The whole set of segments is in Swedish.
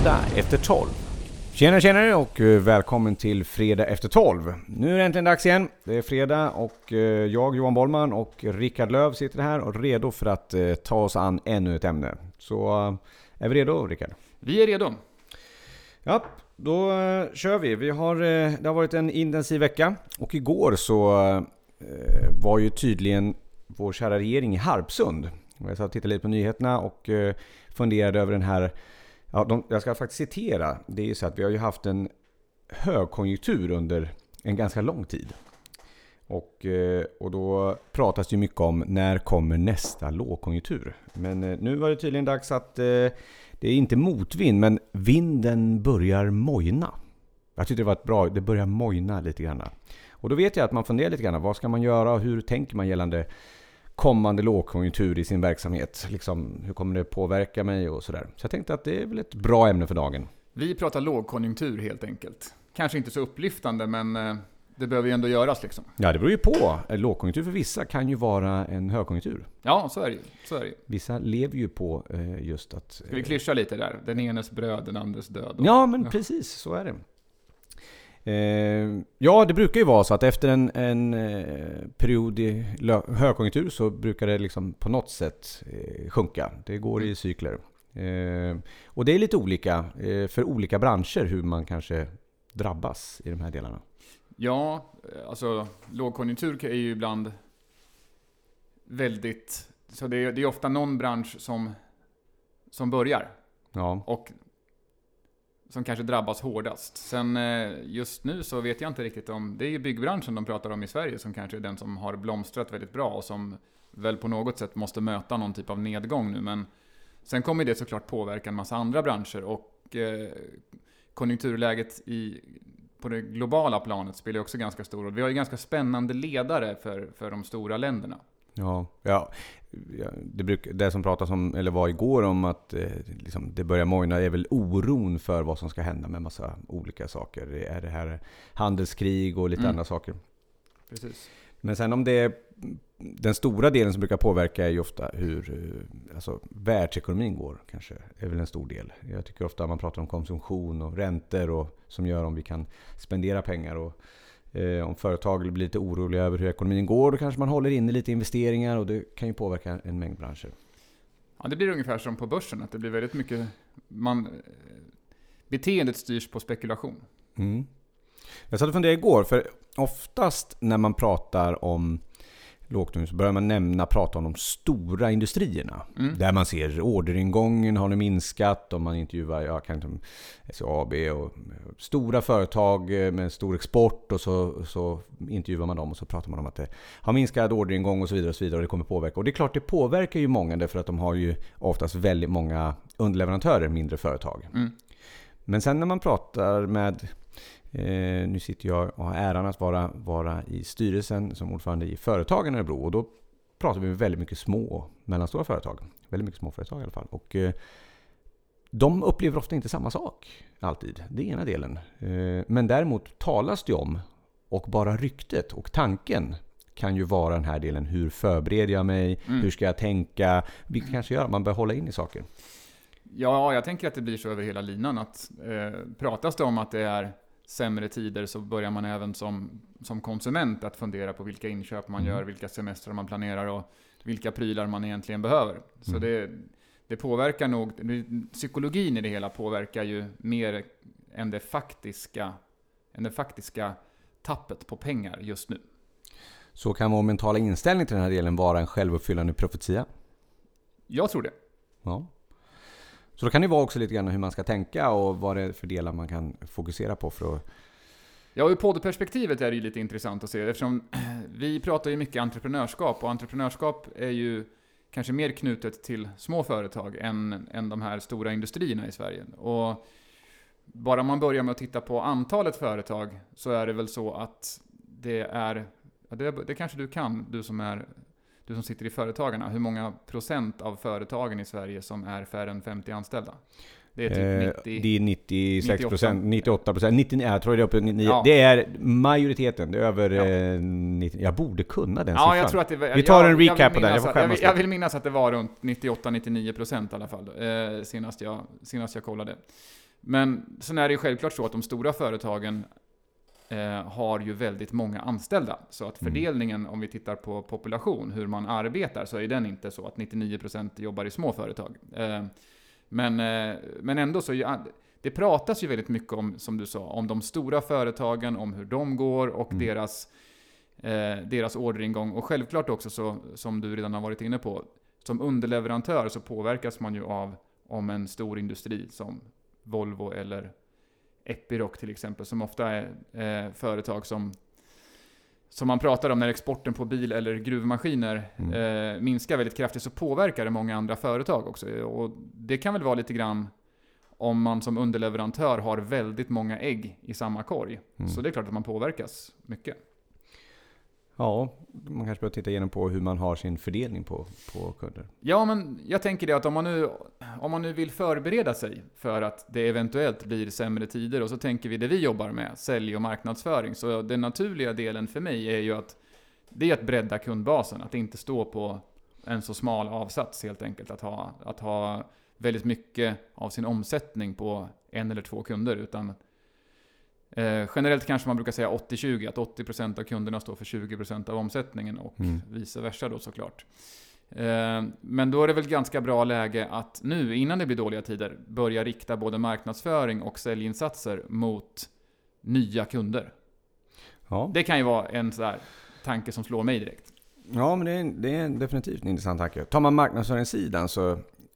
Fredag efter 12. Tjena tjenare och eh, välkommen till Fredag efter 12. Nu är det äntligen dags igen. Det är fredag och eh, jag, Johan Bollman och Rickard Löv sitter här och redo för att eh, ta oss an ännu ett ämne. Så är vi redo Rickard? Vi är redo. Ja, då kör vi. vi har, det har varit en intensiv vecka och igår så var ju tydligen vår kära regering i Harpsund. Jag satt och tittade lite på nyheterna och funderade över den här Ja, de, jag ska faktiskt citera. Det är ju så att vi har ju haft en högkonjunktur under en ganska lång tid. Och, eh, och då pratas det ju mycket om när kommer nästa lågkonjunktur. Men eh, nu var det tydligen dags att eh, det är inte motvind, men vinden börjar mojna. Jag tyckte det var ett bra, det börjar mojna lite grann. Och då vet jag att man funderar lite grann, vad ska man göra och hur tänker man gällande kommande lågkonjunktur i sin verksamhet. Liksom, hur kommer det påverka mig och sådär. Så jag tänkte att det är väl ett bra ämne för dagen. Vi pratar lågkonjunktur helt enkelt. Kanske inte så upplyftande, men eh, det behöver ju ändå göras liksom. Ja, det beror ju på. En lågkonjunktur för vissa kan ju vara en högkonjunktur. Ja, så är det ju. Så är det. Vissa lever ju på eh, just att... Ska vi klyscha lite där? Den enes bröd, den andres död. Ja, men ja. precis. Så är det. Eh, ja, det brukar ju vara så att efter en, en eh, period i högkonjunktur så brukar det liksom på något sätt eh, sjunka. Det går i mm. cykler. och det är lite olika för olika branscher hur man kanske drabbas i de här delarna. Ja, alltså lågkonjunktur är ju ibland väldigt... Så det är, det är ofta någon bransch som, som börjar. Ja. Och som kanske drabbas hårdast. Sen eh, just nu så vet jag inte riktigt om, det är ju byggbranschen de pratar om i Sverige som kanske är den som har blomstrat väldigt bra och som väl på något sätt måste möta någon typ av nedgång nu. Men sen kommer det såklart påverka en massa andra branscher och eh, konjunkturläget i, på det globala planet spelar också ganska stor roll. Vi har ju ganska spännande ledare för, för de stora länderna. Ja, ja. Det, bruk, det som pratas om, eller var igår om att eh, liksom, det börjar mojna är väl oron för vad som ska hända med massa olika saker. Det är det här handelskrig och lite mm. andra saker. Precis. Men sen om det är den stora delen som brukar påverka är ju ofta hur eh, alltså, världsekonomin går. Kanske är väl en stor del. Jag tycker ofta man pratar om konsumtion och räntor och som gör om vi kan spendera pengar. Och, om företag blir lite oroliga över hur ekonomin går, då kanske man håller inne lite investeringar och det kan ju påverka en mängd branscher. Ja, det blir ungefär som på börsen, att det blir väldigt mycket... Man, eh, beteendet styrs på spekulation. Mm. Jag satt och funderade igår, för oftast när man pratar om lågkonjunktur så börjar man nämna, prata om de stora industrierna. Mm. Där man ser orderingången har nu minskat och man intervjuar ja, kan inte, SAB och stora företag med stor export och så, så intervjuar man dem och så pratar man om att det har minskat orderingång och så vidare och så vidare och det kommer påverka. Och det är klart det påverkar ju många därför att de har ju oftast väldigt många underleverantörer, mindre företag. Mm. Men sen när man pratar med Eh, nu sitter jag och har äran att vara, vara i styrelsen som ordförande i Företagen i Örebro. Och då pratar vi med väldigt mycket små och mellanstora företag. Väldigt mycket småföretag i alla fall. Och, eh, de upplever ofta inte samma sak alltid. Det är ena delen. Eh, men däremot talas det om, och bara ryktet och tanken kan ju vara den här delen. Hur förbereder jag mig? Mm. Hur ska jag tänka? Vilket kanske gör att man börjar hålla in i saker. Ja, jag tänker att det blir så över hela linan. Att eh, pratas det om att det är sämre tider så börjar man även som, som konsument att fundera på vilka inköp man mm. gör, vilka semestrar man planerar och vilka prylar man egentligen behöver. Så mm. det, det påverkar nog, psykologin i det hela påverkar ju mer än det faktiska, än det faktiska tappet på pengar just nu. Så kan vår mentala inställning till den här delen vara en självuppfyllande profetia? Jag tror det. Ja. Så då kan det vara också lite grann hur man ska tänka och vad det är för delar man kan fokusera på för att... Ja, ur poddperspektivet är det ju lite intressant att se eftersom vi pratar ju mycket entreprenörskap och entreprenörskap är ju kanske mer knutet till små företag än, än de här stora industrierna i Sverige. Och bara man börjar med att titta på antalet företag så är det väl så att det är, det, det kanske du kan, du som är du som sitter i Företagarna, hur många procent av företagen i Sverige som är färre än 50 anställda? Det är typ 90... Eh, det är 96 procent, 98 procent, 99, jag tror det är uppe 99. Ja. Det är majoriteten, det är över ja. 90, Jag borde kunna den ja, siffran. Jag tror att det, Vi tar jag, en recap på den, jag får jag vill, jag vill minnas att det var runt 98-99 procent i alla fall, eh, senast, jag, senast jag kollade. Men sen är det ju självklart så att de stora företagen eh, har ju väldigt många anställda. Så att mm. fördelningen, om vi tittar på population, hur man arbetar, så är den inte så att 99% jobbar i små företag. Eh, men, eh, men ändå så, det pratas ju väldigt mycket om, som du sa, om de stora företagen, om hur de går och mm. deras, eh, deras orderingång. Och självklart också så, som du redan har varit inne på, som underleverantör så påverkas man ju av om en stor industri som Volvo eller Epiroc till exempel, som ofta är eh, företag som som man pratar om när exporten på bil eller gruvmaskiner mm. eh, minskar väldigt kraftigt så påverkar det många andra företag också. Och det kan väl vara lite grann om man som underleverantör har väldigt många ägg i samma korg. Mm. Så det är klart att man påverkas mycket. Ja, man kanske bör titta igenom på hur man har sin fördelning på, på kunder. Ja, men jag tänker det att om man, nu, om man nu vill förbereda sig för att det eventuellt blir sämre tider och så tänker vi det vi jobbar med, sälj och marknadsföring. Så den naturliga delen för mig är ju att det är att bredda kundbasen, att inte stå på en så smal avsats helt enkelt. Att ha, att ha väldigt mycket av sin omsättning på en eller två kunder, utan Eh, generellt kanske man brukar säga 80-20, att 80% av kunderna står för 20% av omsättningen och mm. vice versa då såklart. Eh, men då är det väl ganska bra läge att nu, innan det blir dåliga tider, börja rikta både marknadsföring och säljinsatser mot nya kunder. Ja. Det kan ju vara en sån tanke som slår mig direkt. Ja, men det är, det är definitivt en intressant tanke. Tar man marknadsföringssidan så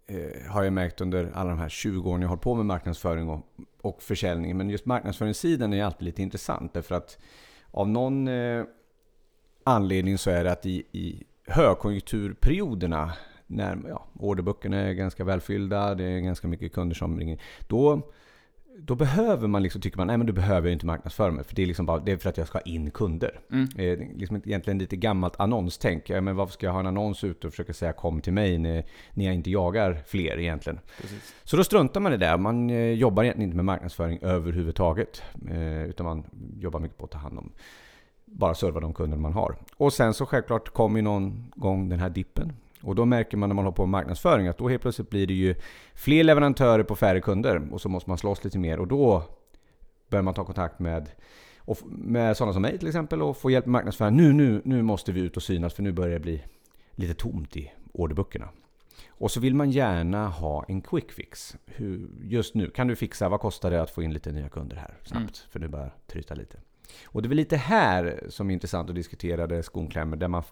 eh, har jag märkt under alla de här 20 åren jag har hållit på med marknadsföring och, och försäljningen. Men just marknadsföringssidan är alltid lite intressant. Därför att av någon eh, anledning så är det att i, i högkonjunkturperioderna när ja, orderböckerna är ganska välfyllda, det är ganska mycket kunder som ringer. Då då behöver man liksom, tycker man, nej men du behöver inte marknadsföra mig. För det är, liksom bara, det är för att jag ska ha in kunder. Mm. Eh, liksom egentligen lite gammalt annonstänk. Ja, men varför ska jag ha en annons ute och försöka säga kom till mig när, när jag inte jagar fler egentligen? Precis. Så då struntar man i det. Man eh, jobbar egentligen inte med marknadsföring överhuvudtaget. Eh, utan man jobbar mycket på att ta hand om, bara serva de kunder man har. Och sen så självklart kommer ju någon gång den här dippen. Och då märker man när man håller på med marknadsföring att då helt plötsligt blir det ju fler leverantörer på färre kunder. Och så måste man slåss lite mer. Och då börjar man ta kontakt med, med sådana som mig till exempel och få hjälp med marknadsföring. Nu, nu, nu måste vi ut och synas för nu börjar det bli lite tomt i orderböckerna. Och så vill man gärna ha en quick fix. Hur, just nu, kan du fixa, vad kostar det att få in lite nya kunder här snabbt? Mm. För nu börjar tryta lite. Och det är väl lite här som är intressant att diskutera det skonklämmer, där man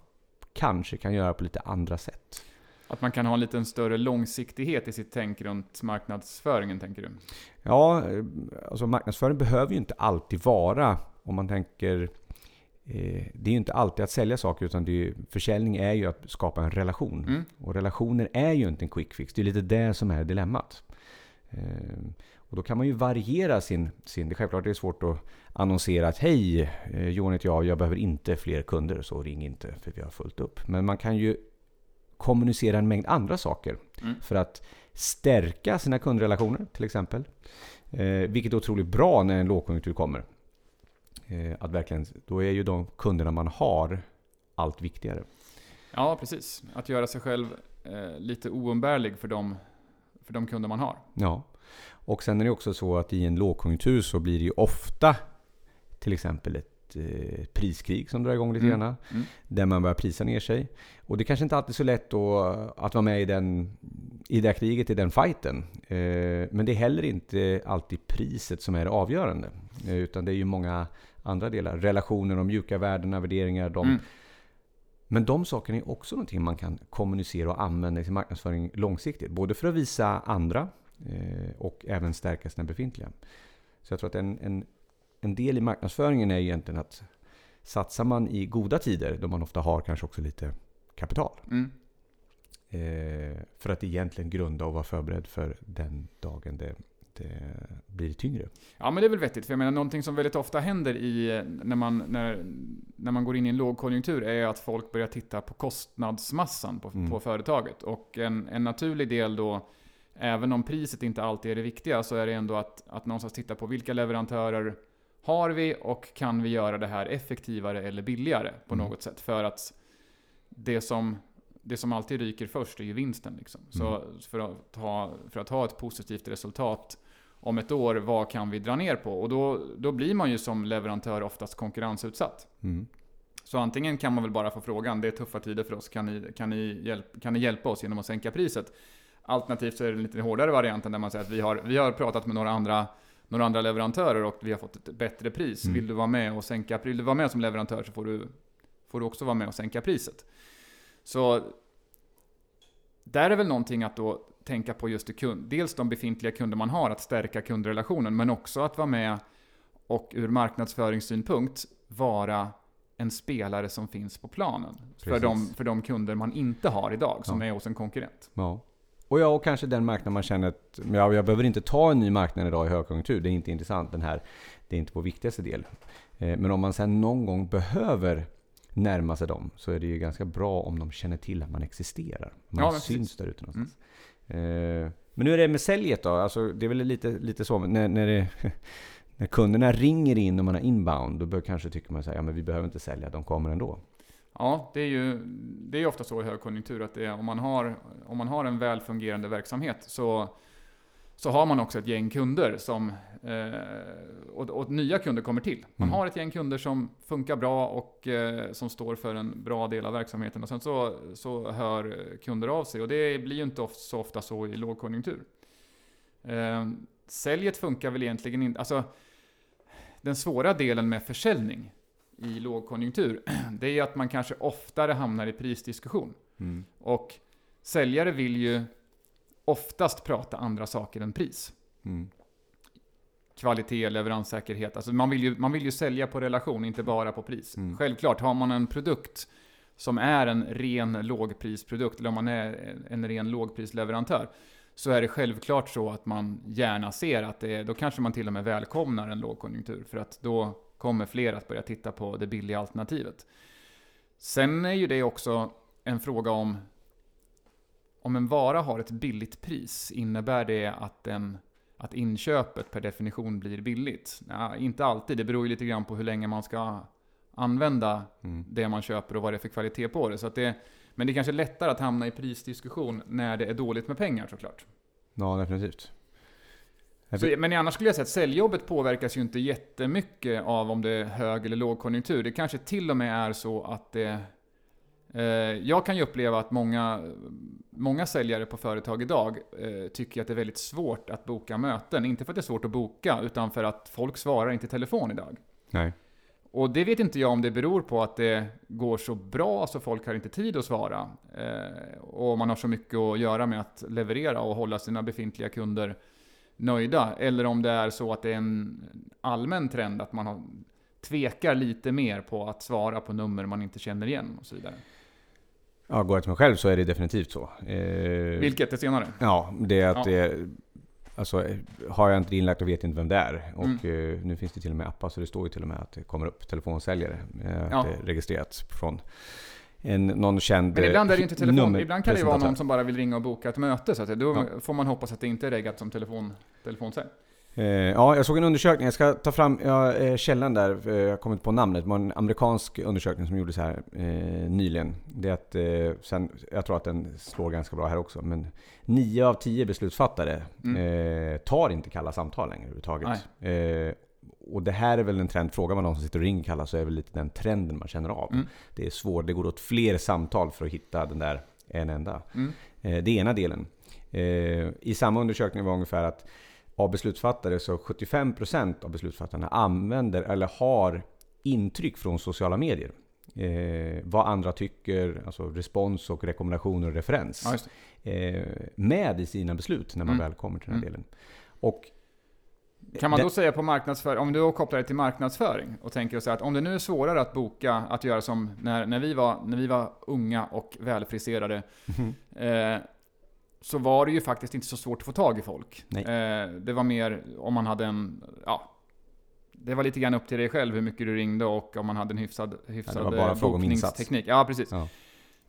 kanske kan göra på lite andra sätt. Att man kan ha en lite större långsiktighet i sitt tänk runt marknadsföringen, tänker du? Ja, alltså marknadsföring behöver ju inte alltid vara, om man tänker eh, det är ju inte alltid att sälja saker, utan det är, försäljning är ju att skapa en relation. Mm. Och relationer är ju inte en quick fix. Det är lite det som är dilemmat. Och då kan man ju variera sin... sin det är självklart det är svårt att annonsera att hej, eh, Johan heter jag, jag behöver inte fler kunder, så ring inte för vi har fullt upp. Men man kan ju kommunicera en mängd andra saker mm. för att stärka sina kundrelationer till exempel. Eh, vilket är otroligt bra när en lågkonjunktur kommer. Eh, att verkligen, då är ju de kunderna man har allt viktigare. Ja, precis. Att göra sig själv eh, lite oumbärlig för de, för de kunder man har. Ja. Och sen är det också så att i en lågkonjunktur så blir det ju ofta till exempel ett eh, priskrig som drar igång lite mm. grann. Mm. Där man börjar prisa ner sig. Och det kanske inte alltid är så lätt då att vara med i, den, i det kriget, i den fighten. Eh, men det är heller inte alltid priset som är avgörande. Eh, utan det är ju många andra delar. Relationer, de mjuka värdena, värderingar. De, mm. Men de sakerna är också någonting man kan kommunicera och använda i sin marknadsföring långsiktigt. Både för att visa andra och även stärka sina befintliga. Så jag tror att en, en, en del i marknadsföringen är egentligen att satsar man i goda tider, då man ofta har kanske också lite kapital. Mm. Eh, för att egentligen grunda och vara förberedd för den dagen det, det blir tyngre. Ja men det är väl vettigt, för jag menar någonting som väldigt ofta händer i, när, man, när, när man går in i en lågkonjunktur är att folk börjar titta på kostnadsmassan på, mm. på företaget. Och en, en naturlig del då även om priset inte alltid är det viktiga, så är det ändå att, att någonstans titta på vilka leverantörer har vi och kan vi göra det här effektivare eller billigare på mm. något sätt? För att det som, det som alltid ryker först är ju vinsten. Liksom. Så mm. för, att ha, för att ha ett positivt resultat om ett år, vad kan vi dra ner på? Och då, då blir man ju som leverantör oftast konkurrensutsatt. Mm. Så antingen kan man väl bara få frågan, det är tuffa tider för oss, kan ni, kan ni, hjälp, kan ni hjälpa oss genom att sänka priset? Alternativt så är det en lite hårdare varianten där man säger att vi har, vi har pratat med några andra, några andra leverantörer och vi har fått ett bättre pris. Mm. Vill du vara med och sänka, vill du vara med som leverantör så får du, får du också vara med och sänka priset. Så där är väl någonting att då tänka på just det kund, dels de befintliga kunder man har, att stärka kundrelationen, men också att vara med och ur marknadsföringssynpunkt vara en spelare som finns på planen. För de, för de kunder man inte har idag, som ja. är hos en konkurrent. Ja. Och ja, och kanske den marknad man känner att ja, jag behöver inte ta en ny marknad idag i högkonjunktur. Det är inte intressant. Den här, det är inte vår viktigaste del. Eh, men om man sen någon gång behöver närma sig dem så är det ju ganska bra om de känner till att man existerar. Man ja, syns där ute någonstans. Mm. Eh, men hur är det med säljet då? Alltså, det är väl lite, lite så när, när, det, när kunderna ringer in och man har inbound, då bör kanske tycker man säga ja, men vi behöver inte sälja, de kommer ändå. Ja, det är ju det är ofta så i högkonjunktur att är, om, man har, om man har en väl fungerande verksamhet så, så har man också ett gäng kunder som, eh, och, och, nya kunder kommer till. Man mm. har ett gäng kunder som funkar bra och eh, som står för en bra del av verksamheten och sen så, så hör kunder av sig och det blir ju inte så ofta så i lågkonjunktur. Eh, säljet funkar väl egentligen inte, alltså den svåra delen med försäljning i lågkonjunktur, det är att man kanske oftare hamnar i prisdiskussion. Mm. Och säljare vill ju oftast prata andra saker än pris. Mm. Kvalitet, leveranssäkerhet. Alltså man, vill ju, man vill ju sälja på relation, inte bara på pris. Mm. Självklart, har man en produkt som är en ren lågprisprodukt, eller om man är en ren lågprisleverantör, så är det självklart så att man gärna ser att det är, då kanske man till och med välkomnar en lågkonjunktur. För att då kommer fler att börja titta på det billiga alternativet. Sen är ju det också en fråga om om en vara har ett billigt pris, innebär det att, en, att inköpet per definition blir billigt? Nej, inte alltid. Det beror ju lite grann på hur länge man ska använda mm. det man köper och vad det är för kvalitet på det. Så det. Men det är kanske lättare att hamna i prisdiskussion när det är dåligt med pengar såklart. Ja, definitivt. Så, men annars skulle jag säga att säljjobbet påverkas ju inte jättemycket av om det är hög eller lågkonjunktur. Det kanske till och med är så att det... Eh, jag kan ju uppleva att många, många säljare på företag idag eh, tycker att det är väldigt svårt att boka möten. Inte för att det är svårt att boka, utan för att folk svarar inte i telefon idag. Nej. Och det vet inte jag om det beror på att det går så bra så folk har inte tid att svara. Eh, och man har så mycket att göra med att leverera och hålla sina befintliga kunder nöjda. Eller om det är så att det är en allmän trend att man har, tvekar lite mer på att svara på nummer man inte känner igen och så vidare. Ja, går jag till mig själv så är det definitivt så. Eh, Vilket? Det senare? Ja, det är att ja. det Alltså, har jag inte inlagt och vet inte vem det är. Och mm. eh, nu finns det till och med appar så det står ju till och med att det kommer upp telefonsäljare. Eh, ja. Att det är registrerat från en, någon känd Men ibland är det inte telefon. Ibland kan det vara någon som bara vill ringa och boka ett möte. Så att då ja. får man hoppas att det inte är reggat som telefon, telefonsälj. Eh, ja, jag såg en undersökning. Jag ska ta fram ja, eh, källan där. Eh, jag har kommit på namnet. Det var en amerikansk undersökning som gjordes här eh, nyligen. Det är att, eh, sen, jag tror att den slår ganska bra här också. Men 9 av 10 beslutsfattare mm. Eh, tar inte kalla samtal längre överhuvudtaget och det här är väl en trend, frågar man någon som sitter och ringer kalla så är väl lite den trenden man känner av. Mm. Det är svårt, det går åt fler samtal för att hitta den där en enda. Mm. Eh, det är ena delen. Eh, I samma undersökning var ungefär att av beslutsfattare så 75% av beslutsfattarna använder eller har intryck från sociala medier. Eh, vad andra tycker, alltså respons och rekommendationer och referens. Ja, eh, med i sina beslut när man mm. väl kommer till den här mm. delen. Och kan man då säga på marknadsföring, om du kopplar det till marknadsföring och tänker så att om det nu är svårare att boka, att göra som när, när, vi, var, när vi var unga och välfriserade, mm. eh, så var det ju faktiskt inte så svårt att få tag i folk. Eh, det var mer om man hade en, ja, det var lite grann upp till dig själv hur mycket du ringde och om man hade en hyfsad, hyfsad ja, bokningsteknik. Ja, precis. Ja.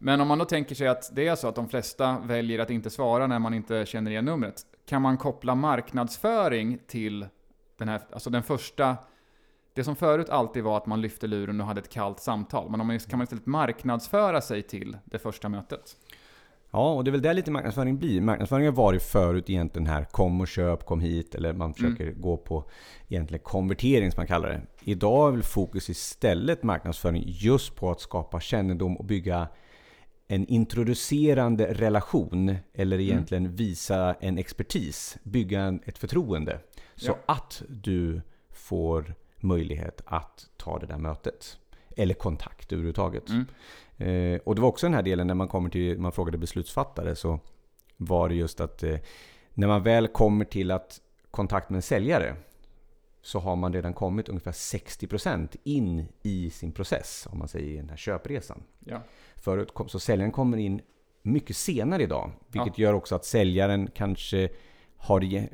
Men om man då tänker sig att det är så att de flesta väljer att inte svara när man inte känner igen numret. Kan man koppla marknadsföring till den här, alltså den första det som förut alltid var att man lyfte luren och hade ett kallt samtal. Men om man, kan man istället marknadsföra sig till det första mötet? Ja, och det är väl där lite marknadsföring blir. Marknadsföring har varit förut egentligen här kom och köp, kom hit. Eller man försöker mm. gå på egentligen konvertering som man kallar det. Idag är väl fokus istället marknadsföring just på att skapa kännedom och bygga en introducerande relation. Eller mm. egentligen mm. visa en expertis. Bygga ett förtroende. Så ja. att du får möjlighet att ta det där mötet. Eller kontakt överhuvudtaget. Mm. Eh, och det var också den här delen när man kommer till, man frågade beslutsfattare så var det just att eh, när man väl kommer till att kontakt med en säljare så har man redan kommit ungefär 60% in i sin process, om man säger i den här köpresan. Ja. Förut kom, så säljaren kommer in mycket senare idag, vilket ja. gör också att säljaren kanske har,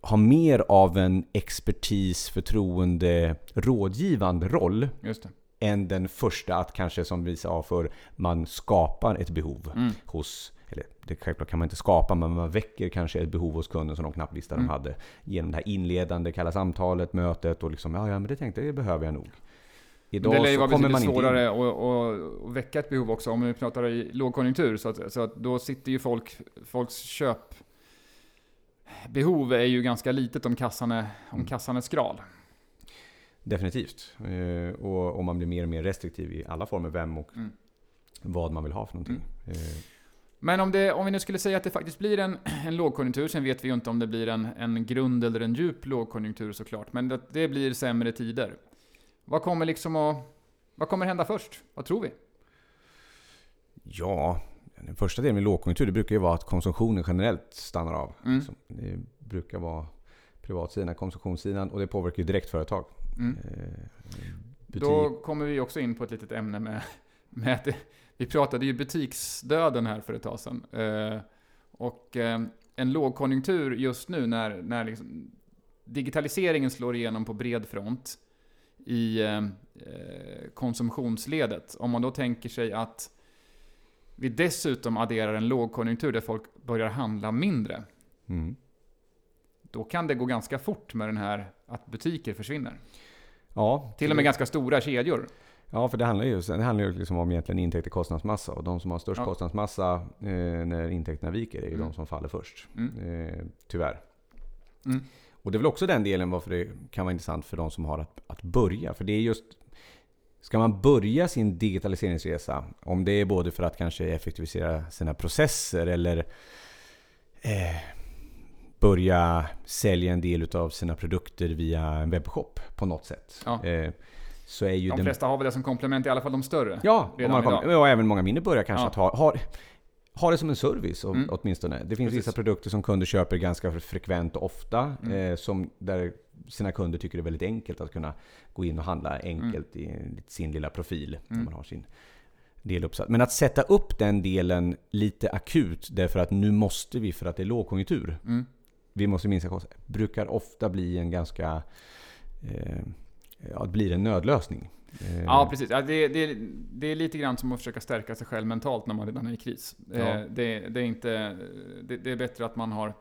har mer av en expertis, förtroende, rådgivande roll. Än den första att kanske som vi sa för man skapar ett behov mm. hos eller det självklart kan man inte skapa, men man väcker kanske ett behov hos kunden som de knappt visste mm. de hade. Genom det här inledande, kalla samtalet, mötet och liksom, ja, ja men det tänkte jag, det behöver jag nog. Idag det lär ju vara betydligt svårare att väcka ett behov också, om vi pratar i lågkonjunktur. Så att, så att då sitter ju folk, folks köpbehov är ju ganska litet om kassan är, om mm. kassan är skral. Definitivt. Eh, och, och man blir mer och mer restriktiv i alla former, vem och mm. vad man vill ha för någonting. Mm. Men om, det, om vi nu skulle säga att det faktiskt blir en, en lågkonjunktur, sen vet vi ju inte om det blir en, en grund eller en djup lågkonjunktur såklart, men det, det blir sämre tider. Vad kommer liksom att, vad kommer hända först? Vad tror vi? Ja, den första delen med lågkonjunktur, det brukar ju vara att konsumtionen generellt stannar av. Mm. Det brukar vara privatsidan, konsumtionssidan och det påverkar ju direkt företag. Mm. Eh, Då kommer vi också in på ett litet ämne med, med att det, vi pratade ju butiksdöden här för ett tag sedan. Eh, och eh, en lågkonjunktur just nu när, när liksom digitaliseringen slår igenom på bred front i konsumtionsledet. Om man då tänker sig att vi dessutom adderar en lågkonjunktur där folk börjar handla mindre. Mm. Då kan det gå ganska fort med den här att butiker försvinner. Ja, Till och med ganska stora kedjor. Ja, för det handlar ju, det handlar ju liksom om egentligen intäkt och kostnadsmassa. Och de som har störst ja. kostnadsmassa eh, när intäkterna viker är ju mm. de som faller först. Mm. Eh, tyvärr. Mm. Och det är väl också den delen varför det kan vara intressant för de som har att, att börja. För det är just Ska man börja sin digitaliseringsresa, om det är både för att kanske effektivisera sina processer eller eh, börja sälja en del av sina produkter via en webbshop på något sätt. Ja. Så är ju de den... flesta har väl det som komplement, i alla fall de större. Ja, kommer, och även många mindre börjar kanske ja. att ha, ha, ha det som en service mm. åtminstone. Det finns Precis. vissa produkter som kunder köper ganska frekvent och ofta. Mm. Eh, som där sina kunder tycker det är väldigt enkelt att kunna gå in och handla enkelt mm. i sin lilla profil. När mm. man har sin del uppsatt. Men att sätta upp den delen lite akut därför att nu måste vi för att det är lågkonjunktur. Mm vi måste minska kostnader, brukar ofta bli en ganska... Eh, ja, det blir en nödlösning. Eh, ja, precis. Ja, det, det, det, är lite grann som att försöka stärka sig själv mentalt när man redan är i kris. Ja. Eh, det, det, är inte, det, är bättre att man har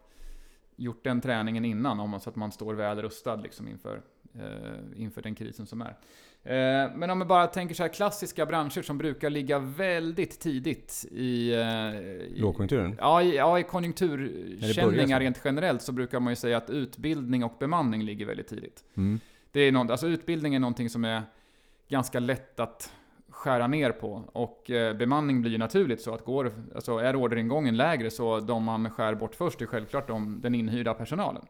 gjort den träningen innan, så att man står väl rustad liksom inför, eh, inför den krisen som är. Eh, men om vi bara tänker så här klassiska branscher som brukar ligga väldigt tidigt i... Eh, i Lågkonjunkturen? Ja, i, ja, i konjunkturkänningar rent generellt så brukar man ju säga att utbildning och bemanning ligger väldigt tidigt. Mm. Det är någon, alltså utbildning är någonting som är ganska lätt att skära ner på. Och eh, bemanning blir ju naturligt så att går, alltså är orderingången lägre så de man skär bort först är självklart de, den inhyrda personalen.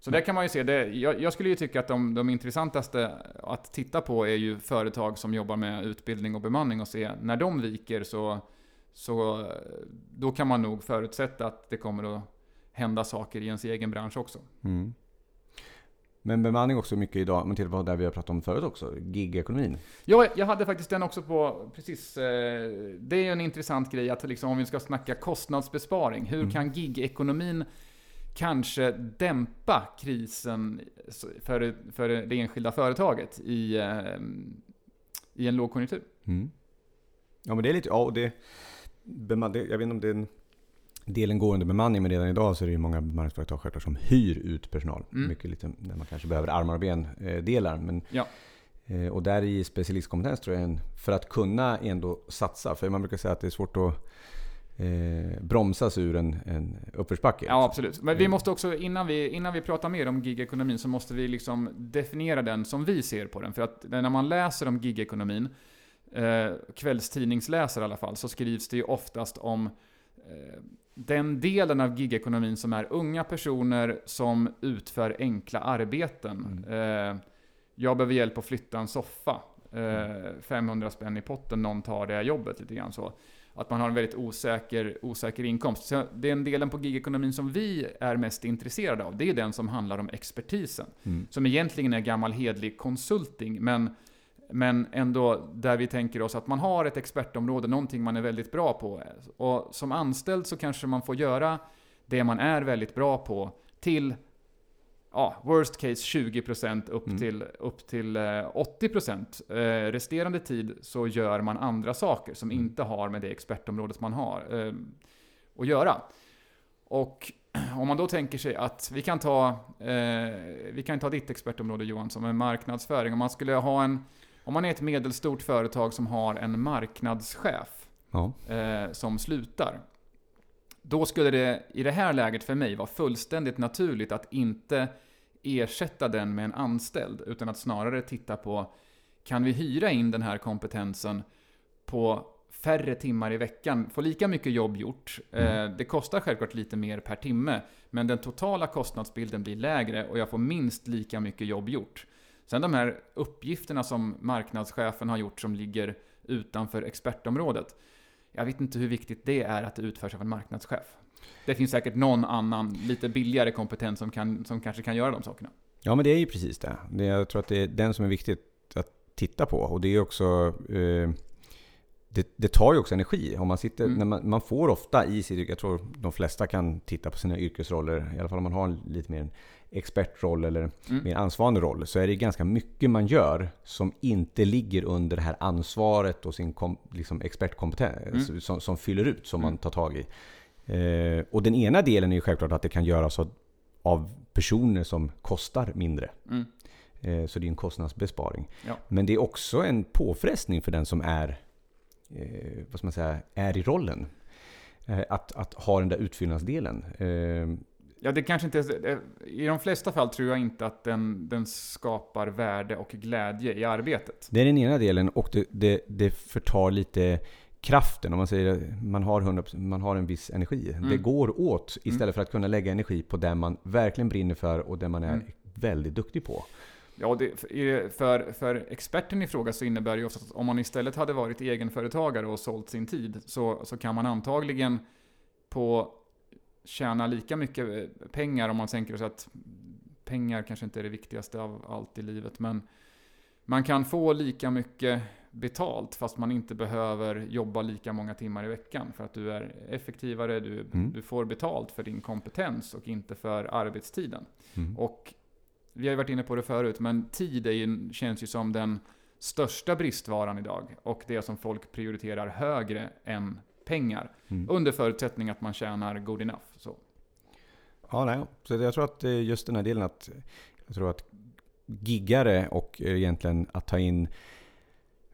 Så där kan man ju se, det, jag, jag, skulle ju tycka att de, de intressantaste att titta på är ju företag som jobbar med utbildning och bemanning och se när de viker så, så då kan man nog förutsätta att det kommer att hända saker i ens egen bransch också. Mm. Men bemanning också mycket idag, men till på där vi har pratat om förut också, gigekonomin. Ja, jag hade faktiskt den också på, precis. Eh, det är ju en intressant grej att liksom, om vi ska snacka kostnadsbesparing, hur mm. kan gigekonomin kanske dämpa krisen för, för det enskilda företaget i, eh, i en lågkonjunktur. Mm. Ja men det är lite, ja och det, jag vet inte om det är en delen går under bemanning, men redan idag så är det ju många bemanningsföretag självklart som hyr ut personal. Mm. Mycket lite när man kanske behöver armar och ben-delar. Eh, men ja. Eh, och där i specialistkompetens tror jag, för att kunna ändå satsa. För man brukar säga att det är svårt att eh, bromsas ur en, en uppförsbacke. Ja, absolut. Men vi måste också, innan vi, innan vi pratar mer om gigekonomin, så måste vi liksom definiera den som vi ser på den. För att när man läser om gigekonomin, eh, kvällstidningsläsare i alla fall, så skrivs det ju oftast om eh, den delen av gigekonomin som är unga personer som utför enkla arbeten. Mm. Eh, jag behöver hjälp att flytta en soffa. Eh, 500 spänn i potten, någon tar det jobbet lite grann så. Att man har en väldigt osäker, osäker inkomst. Så den delen på gigekonomin som vi är mest intresserade av, det är den som handlar om expertisen. Mm. Som egentligen är gammal hedlig konsulting, men men ändå där vi tänker oss att man har ett expertområde, någonting man är väldigt bra på. Och som anställd så kanske man får göra det man är väldigt bra på till ja, worst case 20% upp, mm. till, upp till 80%. Eh, eh, resterande tid så gör man andra saker som mm. inte har med det expertområdet man har eh, att göra. Och om man då tänker sig att vi kan ta, eh, vi kan ta ditt expertområde Johan som är marknadsföring. Om man skulle ha en om man är ett medelstort företag som har en marknadschef ja. eh, som slutar. Då skulle det i det här läget för mig vara fullständigt naturligt att inte ersätta den med en anställd, utan att snarare titta på kan vi hyra in den här kompetensen på färre timmar i veckan, få lika mycket jobb gjort. Mm. Eh, det kostar självklart lite mer per timme, men den totala kostnadsbilden blir lägre och jag får minst lika mycket jobb gjort. Sen de här uppgifterna som marknadschefen har gjort som ligger utanför expertområdet. Jag vet inte hur viktigt det är att det utförs av en marknadschef. Det finns säkert någon annan, lite billigare kompetens som, kan, som kanske kan göra de sakerna. Ja, men det är ju precis det. det jag tror att det är den som är viktigt att titta på. Och det är också... Eh, det, det, tar ju också energi. Om man, sitter, mm. när man, man, får ofta i sitt yrke, jag tror de flesta kan titta på sina yrkesroller, i alla fall om man har en lite mer expertroll eller mm. mer ansvarande roll så är det ganska mycket man gör som inte ligger under det här ansvaret och sin kom, liksom expertkompetens mm. som, som, fyller ut, som mm. man tar tag i. Eh, och den ena delen är ju självklart att det kan göras av, av personer som kostar mindre. Mm. Eh, så det är en kostnadsbesparing. Ja. Men det är också en påfrestning för den som är, eh, vad man säga, är i rollen. Eh, att, att ha den där utfyllnadsdelen. Eh, Ja, det kanske inte... I de flesta fall tror jag inte att den, den skapar värde och glädje i arbetet. Det är den ena delen och det, det, det förtar lite kraften. Om man säger man har, 100, man har en viss energi. Mm. Det går åt istället mm. för att kunna lägga energi på det man verkligen brinner för och det man är mm. väldigt duktig på. Ja, det, för, för experten i fråga så innebär det ju ofta att om man istället hade varit egenföretagare och sålt sin tid så, så kan man antagligen på tjäna lika mycket eh, pengar om man tänker sig att pengar kanske inte är det viktigaste av allt i livet, men man kan få lika mycket betalt fast man inte behöver jobba lika många timmar i veckan för att du är effektivare, du, mm. du får betalt för din kompetens och inte för arbetstiden. Mm. Och vi har ju varit inne på det förut, men tid ju, känns ju som den största bristvaran idag och det som folk prioriterar högre än pengar. Mm. Under förutsättning att man tjänar good enough. Så. Ja, nej. Så jag tror att just den här delen att jag tror att giggare och egentligen att ta in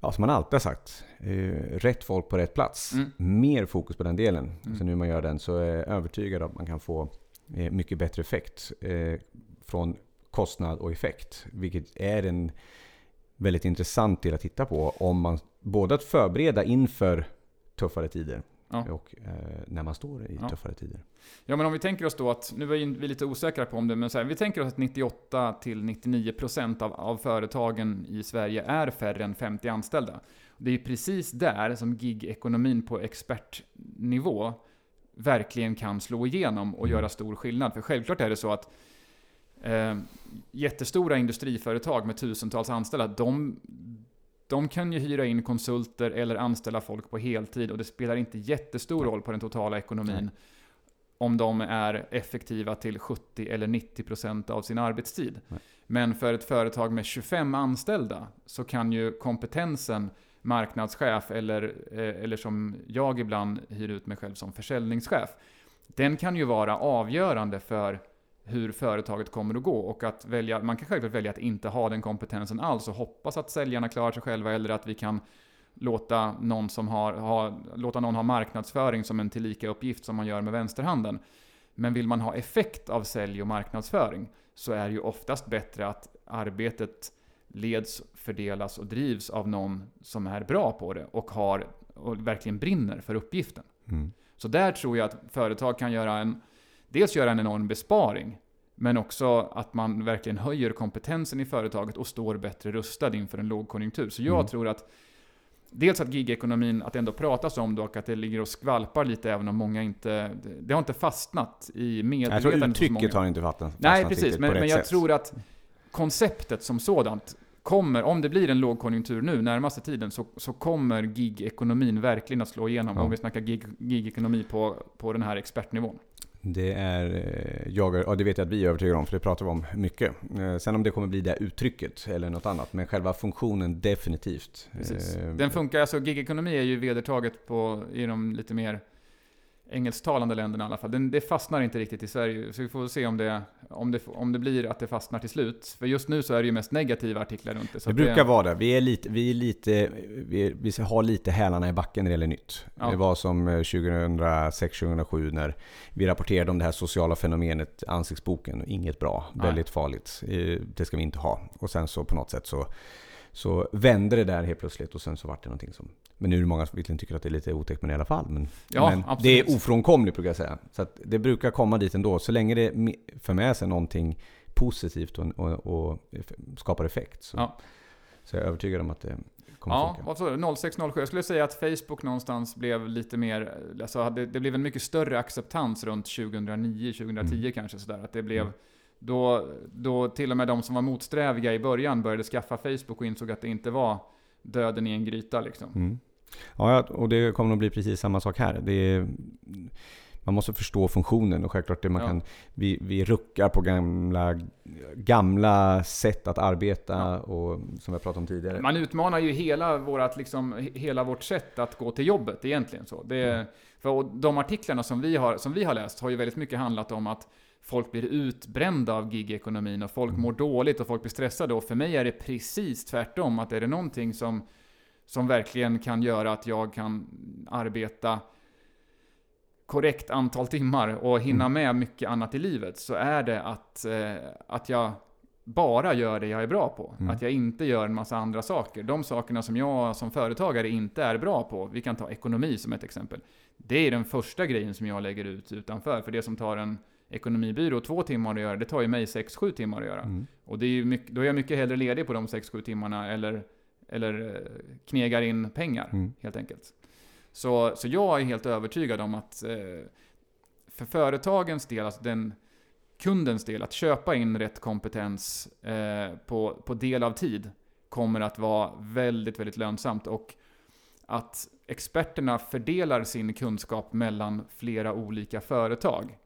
Ja, som man alltid har sagt. Eh, rätt folk på rätt plats. Mm. Mer fokus på den delen. Mm. Så nu man gör den så är jag övertygad om att man kan få eh, mycket bättre effekt. Eh, från kostnad och effekt. Vilket är en väldigt intressant del att titta på. Om man både att förbereda inför tuffare tider. Ja. Och eh, när man står i ja. tuffare tider. Ja, men om vi tänker oss då att, nu är vi lite osäkra på om det, men så här, vi tänker oss att 98-99% av, av företagen i Sverige är färre än 50 anställda. Det är ju precis där som gig-ekonomin på expertnivå verkligen kan slå igenom och mm. göra stor skillnad. För självklart är det så att eh, jättestora industriföretag med tusentals anställda, de, de kan ju hyra in konsulter eller anställa folk på heltid och det spelar inte jättestor roll på den totala ekonomin Nej. om de är effektiva till 70 eller 90% av sin arbetstid. Nej. Men för ett företag med 25 anställda så kan ju kompetensen marknadschef eller, eh, eller som jag ibland hyr ut mig själv som försäljningschef. Den kan ju vara avgörande för hur företaget kommer att gå och att välja, man kan självklart välja att inte ha den kompetensen alls och hoppas att säljarna klarar sig själva eller att vi kan låta någon, som har, ha, låta någon ha marknadsföring som en tillika uppgift som man gör med vänsterhanden. Men vill man ha effekt av sälj och marknadsföring så är det ju oftast bättre att arbetet leds, fördelas och drivs av någon som är bra på det och, har, och verkligen brinner för uppgiften. Mm. Så där tror jag att företag kan göra en, dels göra en enorm besparing, men också att man verkligen höjer kompetensen i företaget och står bättre rustad inför en lågkonjunktur. Så jag mm. tror att dels att gigekonomin, att det ändå pratas om det och att det ligger och skvalpar lite även om många inte, det har inte fastnat i medvetandet Jag tror uttrycket har inte fastnat Nej, precis, men, men jag sätt. tror att konceptet som sådant kommer, om det blir en lågkonjunktur nu närmaste tiden, så, så kommer gigekonomin verkligen att slå igenom. Ja. Om vi snackar gig, gigekonomi på, på den här expertnivån. Det är eh, jag, ja det vet jag att vi är övertygade om, för det pratar vi om mycket. Eh, sen om det kommer bli det uttrycket eller något annat, men själva funktionen definitivt. Precis. Eh, den funkar, alltså gigekonomi är ju vedertaget på, i de lite mer engelsktalande länderna i alla fall. Den, det fastnar inte riktigt i Sverige, så vi får se om det, om, det, om det blir att det fastnar till slut. För just nu så är det ju mest negativa artiklar runt det. Det brukar det, vara det. Vi, är lite, vi, är lite, vi, är, vi har lite hälarna i backen när det gäller nytt. Ja. Det var som 2006-2007 när vi rapporterade om det här sociala fenomenet ansiktsboken. Inget bra, Nej. väldigt farligt. Eh, det ska vi inte ha. Och sen så på något sätt så så vände det där helt plötsligt och sen så vart det någonting som... Men nu är det många som verkligen tycker att det är lite otäckt det i alla fall. Men, ja, men det är ofrånkomligt brukar jag säga. Så det brukar komma dit ändå. Så länge det för med sig någonting positivt och, och, och skapar effekt. Så, ja. så jag är övertygad om att det kommer ja, funka. Vad sa du? 06, 07? Jag skulle säga att Facebook någonstans blev lite mer... Alltså det, det blev en mycket större acceptans runt 2009, 2010 mm. kanske sådär. Att det blev... Mm då, då till och med de som var motsträviga i början började skaffa Facebook och insåg att det inte var döden i en gryta. Liksom. Mm. Ja, och det kommer nog bli precis samma sak här. Det är, man måste förstå funktionen och självklart det man ja. kan, vi, vi ruckar på gamla, gamla sätt att arbeta ja. och som vi pratat om tidigare. Man utmanar ju hela, vårat, liksom, hela vårt sätt att gå till jobbet egentligen. Så. Det, mm. För de artiklarna som vi, har, som vi har läst har ju väldigt mycket handlat om att folk blir utbrända av gigekonomin och folk mår dåligt och folk blir stressade. Och för mig är det precis tvärtom. Att är det någonting som, som verkligen kan göra att jag kan arbeta korrekt antal timmar och hinna mm. med mycket annat i livet så är det att, eh, att jag bara gör det jag är bra på. Mm. Att jag inte gör en massa andra saker. De sakerna som jag som företagare inte är bra på, vi kan ta ekonomi som ett exempel. Det är den första grejen som jag lägger ut utanför. För det som tar en ekonomibyrå två timmar att göra, det tar ju mig 6-7 timmar att göra. Mm. Och det är mycket, då är jag mycket hellre ledig på de 6-7 timmarna eller, eller eh, knegar in pengar, mm. helt enkelt. Så, så jag är helt övertygad om att eh, för företagens del, alltså den kundens del, att köpa in rätt kompetens eh, på, på del av tid kommer att vara väldigt, väldigt lönsamt. Och att experterna fördelar sin kunskap mellan flera olika företag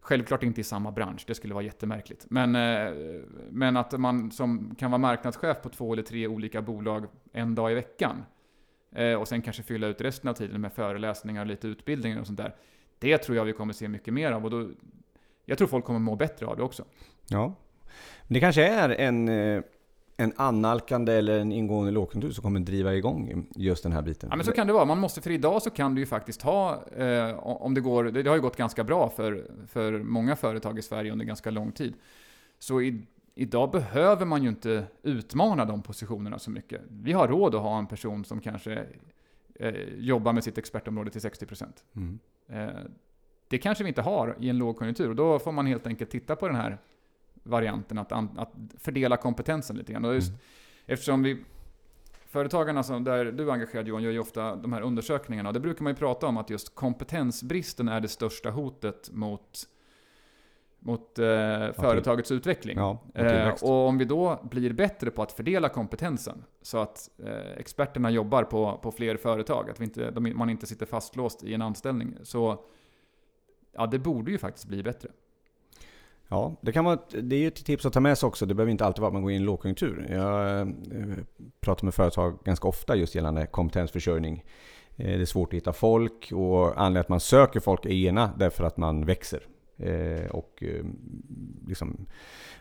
Självklart inte i samma bransch, det skulle vara jättemärkligt. Men, eh, men att man som kan vara marknadschef på två eller tre olika bolag en dag i veckan eh, och sen kanske fylla ut resten av tiden med föreläsningar och lite utbildningar och sånt där. Det tror jag vi kommer se mycket mer av och då, jag tror folk kommer må bättre av det också. Ja, det kanske är en eh, en annalkande eller en ingående lågkonjunktur som kommer driva igång just den här biten. Ja men så kan det vara. Man måste, för idag så kan du ju faktiskt ha, eh, om det går, det har ju gått ganska bra för, för många företag i Sverige under ganska lång tid. Så i, idag behöver man ju inte utmana de positionerna så mycket. Vi har råd att ha en person som kanske eh, jobbar med sitt expertområde till 60%. Mm. Eh, det kanske vi inte har i en lågkonjunktur och då får man helt enkelt titta på den här varianten att, att fördela kompetensen lite grann. Och just, mm. Eftersom vi, företagarna som, där du är engagerad Johan, gör ju ofta de här undersökningarna. Och det brukar man ju prata om att just kompetensbristen är det största hotet mot mot eh, företagets utveckling. Ja, och, eh, och, om vi då blir bättre på att fördela kompetensen så att eh, experterna jobbar på, på fler företag, att vi inte, de, man inte sitter fastlåst i en anställning. Så ja, det borde ju faktiskt bli bättre. Ja, det, kan vara, det är ju ett tips att ta med sig också. Det behöver inte alltid vara att man går in i en lågkonjunktur. Jag eh, pratar med företag ganska ofta just gällande kompetensförsörjning. Eh, det är svårt att hitta folk och anledningen att man söker folk är ena därför att man växer. Eh, och liksom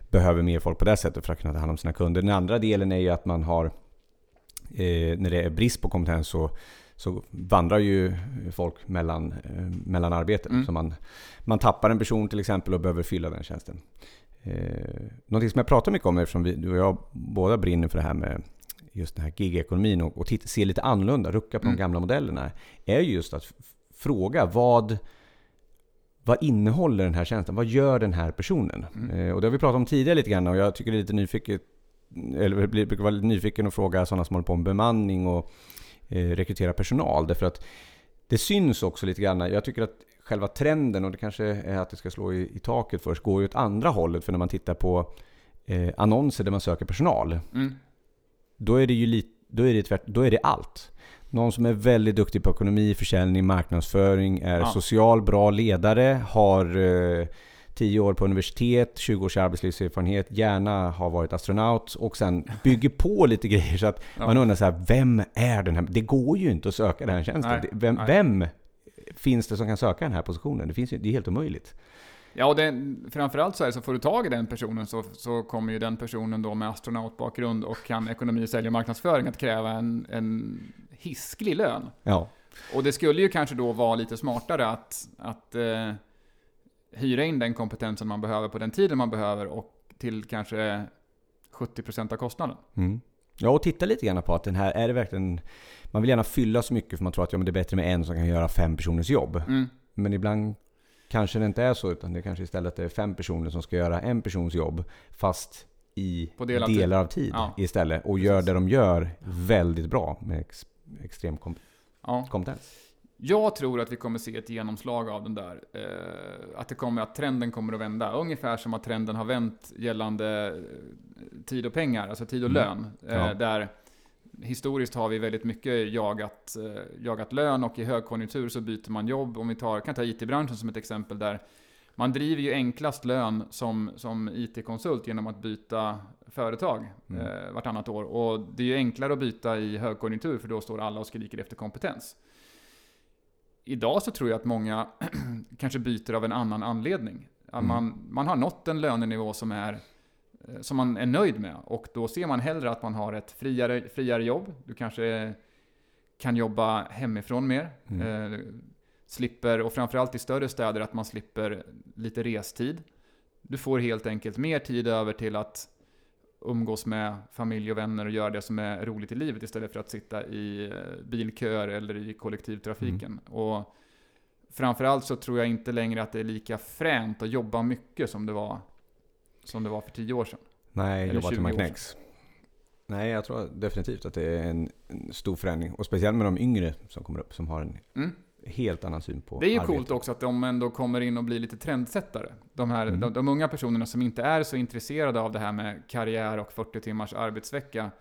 behöver mer folk på det sättet för att kunna ta hand om sina kunder. Den andra delen är ju att man har, när det är brist på kompetens så så vandrar ju folk mellan, mellan arbeten. Mm. Så man, man tappar en person till exempel och behöver fylla den tjänsten. Eh, någonting som jag pratar mycket om eftersom vi, du och jag båda brinner för det här med just den här gigekonomin och, och titta, se lite annorlunda, rucka på mm. de gamla modellerna. Är just att fråga vad, vad innehåller den här tjänsten? Vad gör den här personen? Mm. Eh, och det har vi pratat om tidigare lite grann och jag tycker det är lite nyfiket eller brukar vara lite nyfiken och fråga sådana som håller på med bemanning och eh, rekrytera personal. Därför att det syns också lite grann. Jag tycker att själva trenden, och det kanske är att det ska slå i, i taket först, går ju åt andra hållet. För när man tittar på eh, annonser där man söker personal, mm. då, är det ju lite, då, är det tvärt, då är det allt. Någon som är väldigt duktig på ekonomi, försäljning, marknadsföring, är ja. social, bra ledare, har eh, 10 år på universitet, 20 års arbetslivserfarenhet, gärna har varit astronaut och sen bygger på lite grejer så att ja. man undrar så här, vem är den här? Det går ju inte att söka den här tjänsten. Nej, vem, vem finns det som kan söka den här positionen? Det, finns ju, det är helt omöjligt. Ja, och det, framförallt så är det så får du tag i den personen så, så kommer ju den personen då med astronautbakgrund och kan ekonomi, sälj och marknadsföring att kräva en, en hisklig lön. Ja. Och det skulle ju kanske då vara lite smartare att, att eh, hyra in den kompetensen man behöver på den tiden man behöver och till kanske 70% av kostnaden. Mm. Ja, och titta lite grann på att den här, är det verkligen... Man vill gärna fylla så mycket för man tror att ja, men det är bättre med en som kan göra fem personers jobb. Mm. Men ibland kanske det inte är så, utan det kanske istället är fem personer som ska göra en persons jobb, fast i delar, delar av tid ja. istället. Och Precis. gör det de gör väldigt bra med ex, extrem kom ja. kompetens. Jag tror att vi kommer se ett genomslag av den där. Eh, att, det kommer, att trenden kommer att vända. Ungefär som att trenden har vänt gällande eh, tid och pengar, alltså tid och mm. lön. Eh, ja. Där historiskt har vi väldigt mycket jagat, eh, jagat lön och i högkonjunktur så byter man jobb. Om vi tar, kan ta IT-branschen som ett exempel där man driver ju enklast lön som, som IT-konsult genom att byta företag mm. eh, vartannat år. Och det är ju enklare att byta i högkonjunktur för då står alla och skriker efter kompetens idag så tror jag att många kanske byter av en annan anledning. Mm. Man, man har nått en lönenivå som, är, eh, som man är nöjd med och då ser man hellre att man har ett friare, friare jobb. Du kanske kan jobba hemifrån mer. Mm. Eh, slipper, och framförallt i större städer, att man slipper lite restid. Du får helt enkelt mer tid över till att umgås med familj och vänner och göra det som är roligt i livet istället för att sitta i eh, bilköer eller i kollektivtrafiken. Mm. Och framförallt så tror jag inte längre att det är lika fränt att jobba mycket som det var, som det var för tio år sedan. Nej, eller jobba till man knäcks. Nej, jag tror definitivt att det är en, en, stor förändring. Och speciellt med de yngre som kommer upp som har en mm helt annan syn på Det är ju arbete. coolt också att de ändå kommer in och blir lite trendsättare. De, här, mm. de, de, unga personerna som inte är så intresserade av det här med karriär och 40 timmars arbetsvecka,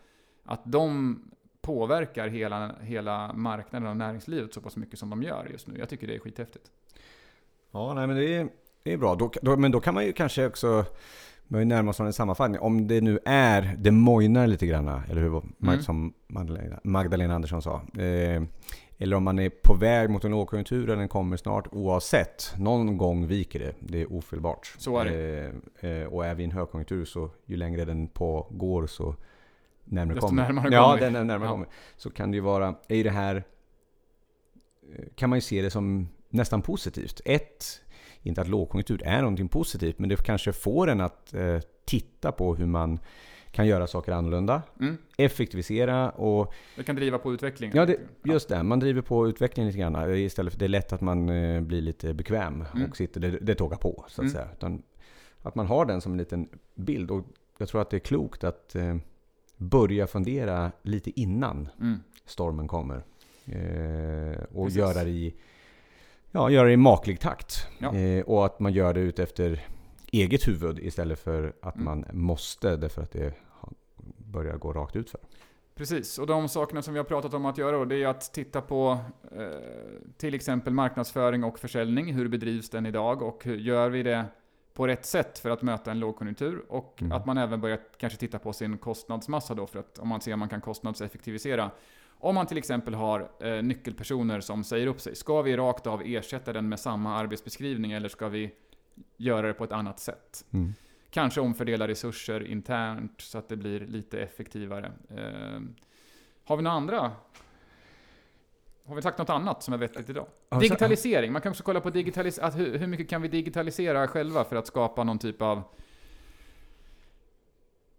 att de påverkar hela, hela marknaden och näringslivet så pass mycket som de gör just nu. Jag tycker det är skithäftigt. Ja, nej men det är, det är bra. Då, då, men då kan man ju kanske också börja närma oss en sammanfattning. Om det nu är, det mojnar lite grann, eller hur? Mm. Som Magdalena, Magdalena Andersson sa. Eh, eller om man är på väg mot en lågkonjunktur eller den kommer snart. Oavsett, någon gång viker det. Det är ofelbart. Så är det. Eh, eh, och är vi i en högkonjunktur så ju längre den pågår så närmare Desto kommer. närmare ja, kommer. den närmare ja. kommer. Så kan det ju vara, är det här, eh, kan man ju se det som nästan positivt. Ett, inte att lågkonjunktur är någonting positivt, men det kanske får en att eh, titta på hur man kan göra saker annorlunda, mm. effektivisera och... Det kan driva på utvecklingen. Ja, det, just det. Man driver på utvecklingen lite grann. Istället för det är lätt att man eh, blir lite bekväm mm. och sitter, det, det tågar på så att mm. säga. Utan att man har den som en liten bild. Och jag tror att det är klokt att eh, börja fundera lite innan mm. stormen kommer. Eh, och Precis. göra det i ja, göra det i maklig takt. Ja. Eh, och att man gör det ut efter eget huvud istället för att mm. man måste därför att det börjar gå rakt ut för. Precis, och de sakerna som vi har pratat om att göra då, det är att titta på eh, till exempel marknadsföring och försäljning. Hur bedrivs den idag och hur gör vi det på rätt sätt för att möta en lågkonjunktur och mm. att man även börjar kanske titta på sin kostnadsmassa då för att om man ser om man kan kostnadseffektivisera. Om man till exempel har eh, nyckelpersoner som säger upp sig, ska vi rakt av ersätta den med samma arbetsbeskrivning eller ska vi göra det på ett annat sätt? Mm. Kanske omfördela resurser internt så att det blir lite effektivare. Eh, har vi några andra har vi sagt något annat som är vettigt idag? Digitalisering. Man kan också kolla på digitalisering. Hur, hur mycket kan vi digitalisera själva för att skapa någon typ av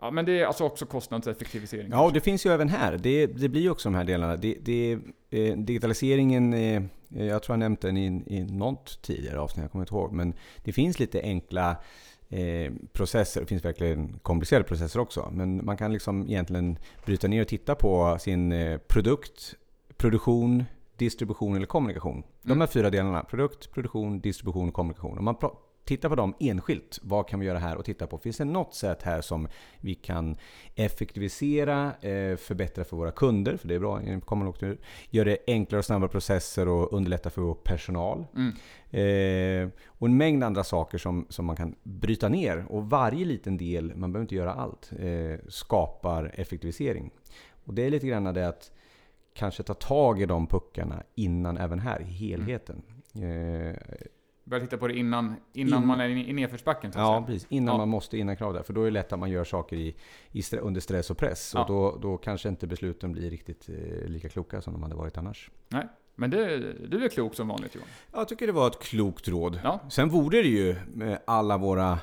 Ja, men det är alltså också kostnadseffektivisering. Ja, och det finns ju även här. Det, det blir ju också de här delarna. Det, det, eh, digitaliseringen, eh, jag tror jag nämnt den i, i något tidigare avsnitt, jag kommer inte ihåg. Men det finns lite enkla eh, processer. Det finns verkligen komplicerade processer också. Men man kan liksom egentligen bryta ner och titta på sin eh, produkt, produktion, distribution eller kommunikation. Mm. De här fyra delarna, produkt, produktion, distribution och kommunikation. Om man tittar på dem enskilt, vad kan vi göra här och titta på? Finns det något sätt här som vi kan effektivisera, eh, förbättra för våra kunder, för det är bra, göra det enklare och snabbare processer och underlätta för vår personal. Mm. Eh, och en mängd andra saker som, som man kan bryta ner. Och varje liten del, man behöver inte göra allt, eh, skapar effektivisering. Och det är lite grann det att kanske ta tag i de puckarna innan även här, i helheten. Mm. Eh, Börja titta på det innan, innan in, man är i nedförsbacken? Ja, precis. Innan ja. man måste innan krav där. För då är det lätt att man gör saker i, i under stress och press. Ja. Och då, då kanske inte besluten blir riktigt eh, lika kloka som de hade varit annars. Nej, men det, du är klok som vanligt Johan. Jag tycker det var ett klokt råd. Ja. Sen vore det ju med alla våra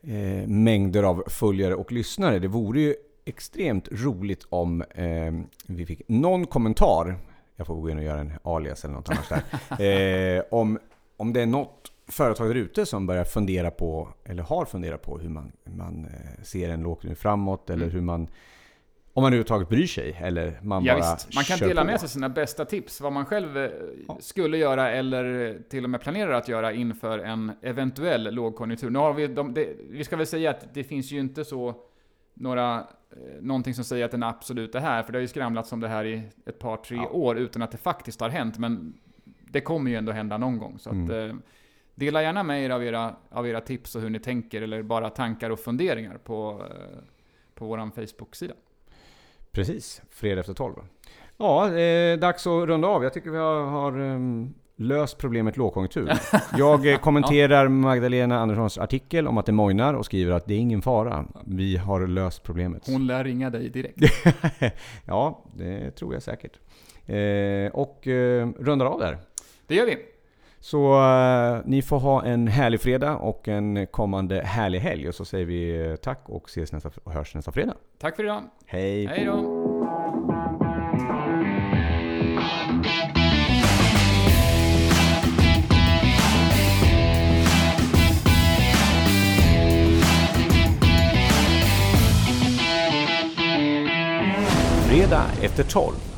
eh, mängder av följare och lyssnare. Det vore ju extremt roligt om eh, vi fick någon kommentar, jag får gå in och göra en alias eller något annat där, eh, om, om det är något företag där ute som börjar fundera på, eller har funderat på hur man, man eh, ser en lågkonjunktur framåt, eller mm. hur man om man överhuvudtaget bryr sig eller man ja, bara visst. Man kan dela på. med sig sina bästa tips, vad man själv eh, ja. skulle göra eller till och med planerar att göra inför en eventuell lågkonjunktur. Nu har vi, de, det, vi ska väl säga att det finns ju inte så några, eh, någonting som säger att den absolut är här, för det har ju skramlats om det här i ett par, tre ja. år utan att det faktiskt har hänt, men det kommer ju ändå hända någon gång. Så mm. att, eh, dela gärna med er av era, av era tips och hur ni tänker, eller bara tankar och funderingar på, eh, på vår Facebook-sida. Precis, fredag efter tolv. Ja, eh, dags att runda av. Jag tycker vi har, har um, Lös problemet lågkonjunktur. Jag eh, kommenterar Magdalena Anderssons artikel om att det mojnar och skriver att det är ingen fara. Vi har löst problemet. Hon lär ringa dig direkt. ja, det tror jag säkert. Eh, och eh, rundar av där. Det gör vi. Så eh, ni får ha en härlig fredag och en kommande härlig helg. Och så säger vi eh, tack och ses nästa, och hörs nästa fredag. Tack för idag. Hej. Hej då. Fredag efter 12